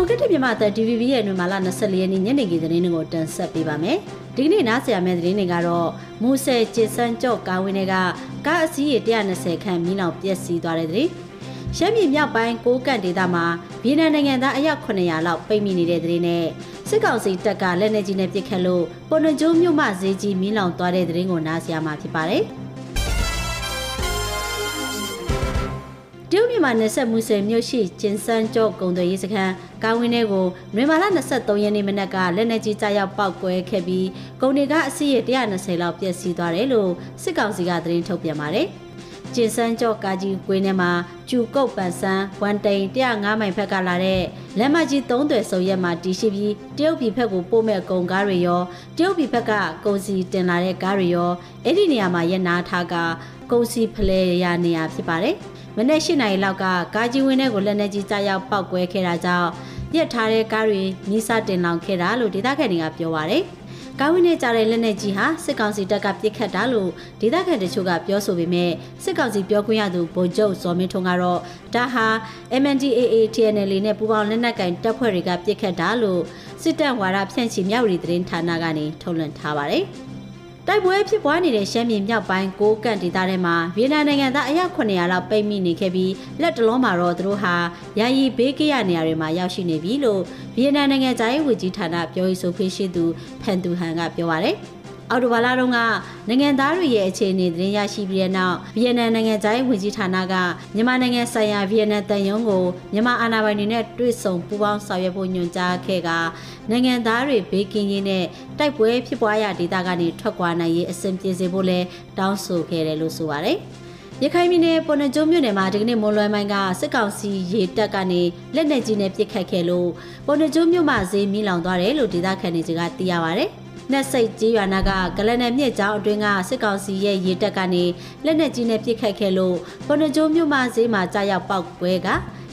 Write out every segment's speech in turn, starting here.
မိုကရက်တစ်မြန်မာသက် DVB ရဲ့နှွေမာလာ24ရက်နေ့ညနေခင်းသတင်းတွေကိုတင်ဆက်ပေးပါမယ်။ဒီကနေ့နားဆင်ရမယ့်သတင်းတွေကတော့မူဆယ်ကျစ်စန်းကြော့ကားဝင်းတွေကကားအစီးရေ120ခန့်မီးလောင်ပျက်စီးသွားတဲ့သတင်း။ရှမ်းပြည်မြောက်ပိုင်းကိုကန့်ဒေသမှာဗီယက်နမ်နိုင်ငံသားအယောက်900လောက်ပိတ်မိနေတဲ့သတင်းနဲ့စစ်ကောင်စီတပ်ကလက်နက်ကြီးနဲ့ပစ်ခတ်လို့ပေါ်နှကျိုးမြို့မှဈေးကြီးမီးလောင်သွားတဲ့သတင်းကိုနားဆင်ရမှာဖြစ်ပါတယ်။ မြန်မာနယ်စပ်မူဆယ်မြို့ရှိကျင်းစန်းကျော့ကုံသွေးရေးစခန်းကာဝင်းထဲကိုနွေမာလာ23ရက်နေ့မနက်ကလက်နက်ကြီးကြားရောက်ပောက်ကွဲခဲ့ပြီးကုန်တွေကအစီးရ120လောက်ပျက်စီးသွားတယ်လို့စစ်ကောင်စီကသတင်းထုတ်ပြန်ပါတယ်။ ကျင်းစန်းကျော့ကာကြီးကွင်းထဲမှာကျူကုတ်ပန်ဆန်းဝန်တိန်105မိုင်ဖက်ကလာတဲ့လက်မကြီး3သွယ်စုံရက်မှာတီရှိပြီးတရုတ်ပြည်ဖက်ကိုပို့မဲ့ကုန်ကားတွေရောတရုတ်ပြည်ဖက်ကကုန်စီတင်လာတဲ့ကားတွေရောအဲ့ဒီနေရာမှာရက်နာထားကကုန်စီဖလဲရနေရဖြစ်ပါတယ်။မနေ့၈နာရီလောက်ကကားကြီးဝင်းထဲကိုလက်နက်ကြီးကြားရောက်ပောက်ကွဲခဲ့တာကြောင့်ပြက်ထားတဲ့ကားတွေမိစတင်လောင်ခဲ့တာလို့ဒေသခံတွေကပြောပါရယ် ကားဝင်းနဲ့ကြားတဲ့လက်နက်ကြီးဟာစစ်ကောင်စီတပ်ကပစ်ခတ်တာလို့ဒေသခံတချို့ကပြောဆိုပေမဲ့စစ်ကောင်စီပြောခွင့်ရသူဗိုလ်ချုပ်ဇော်မင်းထွန်းကတော့ဒါဟာ MNDAA TNL နဲ့ပူးပေါင်းလက်နက်ကင်တပ်ဖွဲ့တွေကပစ်ခတ်တာလို့စစ်တပ်ဝါဒဖြန့်ချီမြဝတီသတင်းဌာနကနေထုတ်လွှင့်ထားပါတယ်။ တိုက်ပွဲဖြစ်ပွားနေတဲ့ရှမ်းပြည်မြောက်ပိုင်းကိုကန့်ဒေသထဲမှာဗီယက်နမ်နိုင်ငံသားအယောက်900လောက်ပိတ်မိနေခဲ့ပြီးလက်တလုံးမှာတော့သူတို့ဟာယာယီဘေးကရနေရာတွေမှာရောက်ရှိနေပြီလို့ဗီယက်နမ်နိုင်ငံသားရေးဝန်ကြီးဌာနပြောရေးဆိုခွင့်ရှိသူဖန်တူဟန်ကပြောပါရယ် အော်တိုဘာလာတုန်းကနိုင်ငံသားတွေရဲ့အခြေအနေသတင်းရရှိပြီးတဲ့နောက်ဗီယက်နမ်နိုင်ငံသားရေးဝန်ကြီးဌာနကမြန်မာနိုင်ငံဆိုင်ရာဗီယက်နမ်တန်ယုံကိုမြန်မာအာဏာပိုင်တွေနဲ့တွေ့ဆုံပူးပေါင်းဆောင်ရွက်ဖို့ညွှန်ကြားခဲ့ကနိုင်ငံသားတွေဘေးကင်းရေးနဲ့တိုက်ပွဲဖြစ်ပွားရာဒေသကနေထွက်ခွာနိုင်ရေးအဆင်ပြေစေဖို့လဲတောင်းဆိုခဲ့တယ်လို့ဆိုပါတယ်။ရခိုင်ပြည်နယ်ပေါ်နကျုံမြို့နယ်မှာဒီကနေ့မွန်လွယ်မိုင်းကစစ်ကောင်စီရေတပ်ကနေလက်နက်ကြီးနဲ့ပစ်ခတ်ခဲ့လို့ပေါ်နကျုံမြို့မှာဈေးမီးလောင်သွားတယ်လို့ဒေသခံတွေကသိရပါဗျ။ နှက်စိတ်ကြီးရွာနာကဂလန်နယ်မြစ်ကျောင်းအတွင်းကစစ်ကောင်စီရဲ့ရေတပ်ကနေလက်နက်ကြီးနဲ့ပစ်ခတ်ခဲ့လို့ပေါ်နကျုံမြို့မှာဈေးမှာကြားရောက်ပောက်ကွဲက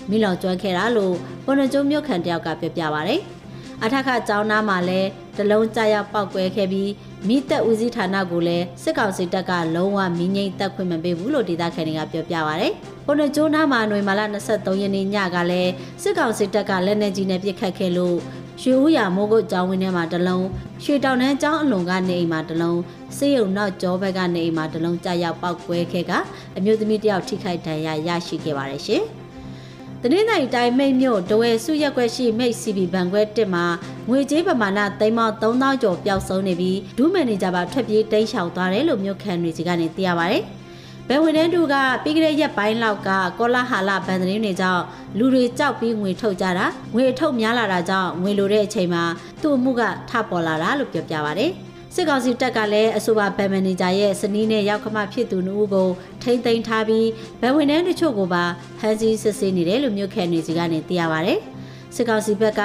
မီးလောင်ကျွမ်းခဲ့တာလို့ပေါ်နကျုံမြို့ခံတယောက်ကပြောပြပါဗျ။အထက်ကကျောင်းသားမှာလည်းတလုံးကြရောက်ပောက်ကွဲခဲ့ပြီးမိသက်ဦးစီးဌာနကိုလည်းစစ်ကောင်စီတပ်ကလုံးဝမီးငိမ့်တက်ခွင့်မပေးဘူးလို့ဒေသခံတွေကပြောပြပါဗျ။ပုံနှကျိုးနားမှာຫນွေမာလာ23ရက်နေ့ညကလည်းစစ်ကောင်စီတပ်ကလက်နက်ကြီးနဲ့ပစ်ခတ်ခဲ့လို့ ရွှေဦးရမိုးကုတ်ကျောင်းဝင်းထဲမှာတလုံးရွှေတောင်တန်းကျောင်းအလွန်ကနေအိမ်မှာတလုံးစေယုံနောက်ကျောဘက်ကနေအိမ်မှာတလုံးကြရောက်ပောက်ကွဲခဲ့ကအမျိုးသမီးတယောက်ထိခိုက်ဒဏ်ရာရရှိခဲ့ပါတယ်ရှင်။တနင်္သာရီတိုင်းမိတ်မြို့တဝဲစုရက်ွက်ရှိမိတ် CB ဘဏ်ခွဲတစ်မှာငွေကြေးပမာဏသိန်းပေါင်း3000ကျော်ပျောက်ဆုံးနေပြီးဒုမန်နေဂျာပါထွက်ပြေးတိမ်းရှောင်သွားတယ်လို့မြို့ခံတွေစီကနေသိရပါဗျ။ ဘယ်ဝင်တဲ့သူကပြီးကလေးရက်ပိုင်းလောက်ကကောလာဟာလာဘန်သတင်းတွေကြောင့်လူတွေကြောက်ပြီးငွေထုတ်ကြတာငွေအထုတ်များလာတာကြောင့်ငွေလိုတဲ့အချိန်မှာသူ့အမှုကထပေါ်လာတာလို့ပြောပြပါဗျ။စစ်ကောင်စီတပ်ကလည်းအဆိုပါဘဏ်မန်နေဂျာရဲ့စနီးနဲ့ရောက်ခမဖြစ်သူနှုတ်ကိုထိမ့်သိမ်းထားပြီးဘဏ်ဝင်တန်းတချို့ကိုပါဖမ်းဆီးစစ်ဆေးနေတယ်လို့မြို့ခံတွေစီကနေသိရပါဗျ။စစ်ကောင်စီဘက်က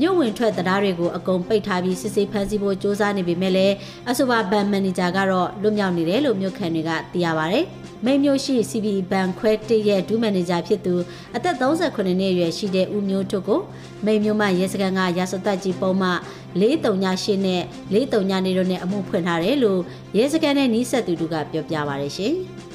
မြို့ဝင်ထွက်တရားတွေကိုအကုန်ပိတ်ထားပြီးစစ်ဆေးဖမ်းဆီးဖို့စ조사နေပေမဲ့လည်းအဆိုပါဘဏ်မန်နေဂျာကတော့လွတ်မြောက်နေတယ်လို့မြို့ခံတွေကသိရပါဗျ။မိတ်မျိုးရှိ CB ဘဏ်ခွဲတစ်ရဲ့ဒူးမန်နေဂျာဖြစ်သူအသက်38နှစ်အရွယ်ရှိတဲ့ဦးမျိုးထွတ်ကိုမိတ်မျိုးမှရဲစခန်းကရာဇသက်ကြီးပုံမှ438နဲ့439နေတို့နဲ့အမှုဖွင့်ထားတယ်လို့ရဲစခန်းနဲ့နီးစပ်သူတို့ကပြောပြပါရရှင်။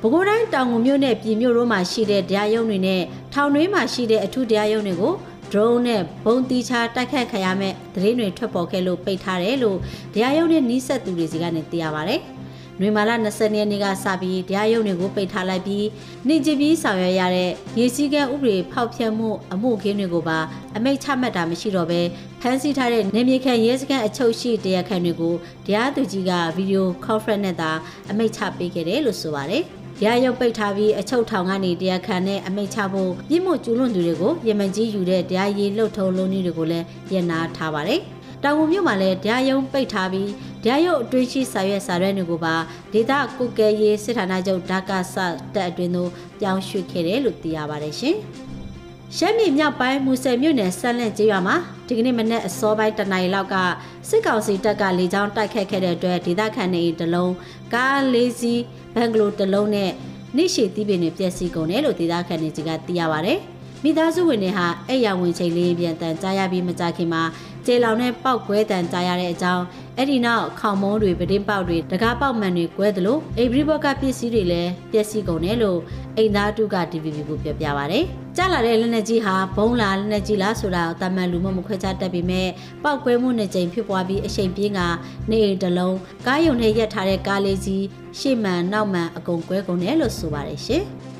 ပဲခူးတိုင်းတောင်ငူမြို့နယ်ပြည်မြို့တို့မှာရှိတဲ့တရားရုံးတွေနဲ့ထောင်တွင်းမှာရှိတဲ့အထူးတရားရုံးတွေကို drone နဲ့ဘုံတီချာတိုက်ခတ်ခရမဲ့သတင်းတွေထွက်ပေါ်ခဲ့လို့ပိတ်ထားတယ်လို့တရားရုံးနဲ့နီးစပ်သူတွေစီကနေသိရပါဗျ။နွေမာလာ20ရက်နေ့ကစပြီးတရားရုံးတွေကိုပိတ်ထားလိုက်ပြီးနှင်ကြပြီးဆောင်ရွက်ရတဲ့ရေစည်းကမ်းဥပဒေဖောက်ဖျက်မှုအမှုခင်းတွေကိုပါအမိန့်ချမှတ်တာမရှိတော့ဘဲဖမ်းဆီးထားတဲ့နေမြေခံရဲစခန်းအချုပ်ရှိတရားခံတွေကိုတရားသူကြီးကဗီဒီယိုကွန်ဖရင့်နဲ့သာအမိန့်ချပေးခဲ့တယ်လို့ဆိုပါတယ်။ ရရုပ်ပိတ်ထားပြီးအချုပ်ထောင်ကနေတရားခံနဲ့အမိတ်ချဖို့ပြစ်မှုကျူးလွန်သူတွေကိုရမန်ကြီးယူတဲ့တရားရေးလှုပ်ထုံလုံးနည်းတွေကိုလည်းရန်နာထားပါတယ်။တောင်ငူမြို့မှာလည်းတရားရုံးပိတ်ထားပြီးတရားရုံးအတွင်းရှိစာရွက်စာရွက်တွေကိုပါဒေသကုကဲရေးစစ်ဌာနချုပ်ဒါကာဆတပ်အတွင်းသို့ပြောင်းရွှေ့ခဲ့တယ်လို့သိရပါတယ်ရှင်။ ရှမ်းပြည်မြောက်ပိုင်းမူဆယ်မြို့နယ်ဆန်းလက်ကျေးရွာမှာဒီကနေ့မနက်အစောပိုင်းတနင်္လာလောက်ကစစ်ကောင်စီတပ်ကလေကြောင်းတိုက်ခတ်ခဲ့တဲ့အတွက်ဒေသခံတွေတလုံးကားလေးစီးဘန်ဂလိုတလုံးနဲ့နှိရှိသီးပင်တွေပျက်စီးကုန်တယ်လို့ဒေသခံတွေကသိရပါတယ်။မိသားစုဝင်တွေဟာအဲ့ရဝင်ချိန်လေးပြန်တန်ကြားရပြီးမကြခင်မှာ ကျေလောင်တဲ့ပောက်ကွဲတန်ကြားရတဲ့အကြောင်းအဲ့ဒီနောက်ခေါင်မုံးတွေပတင်းပေါက်တွေတကားပေါက်မှန်တွေကွဲသလိုအိဗရီဘော့ကပစ္စည်းတွေလည်းပျက်စီးကုန်တယ်လို့အိမ်သားတုက DVB ကိုပြောပြပါဗျ။ကြားလာတဲ့လက်နက်ကြီးဟာဘုံလာလက်နက်ကြီးလားဆိုတာကိုတာမန်လူမမခွဲခြားတတ်ပေမဲ့ပောက်ကွဲမှုနှစ်ကြိမ်ဖြစ်ပွားပြီးအရှိန်ပြင်းကနေအိမ်တစ်လုံးကားယုံနဲ့ရက်ထားတဲ့ကားလေးကြီးရှေ့မှန်နောက်မှန်အကုန်ကွဲကုန်တယ်လို့ဆိုပါတယ်ရှင်။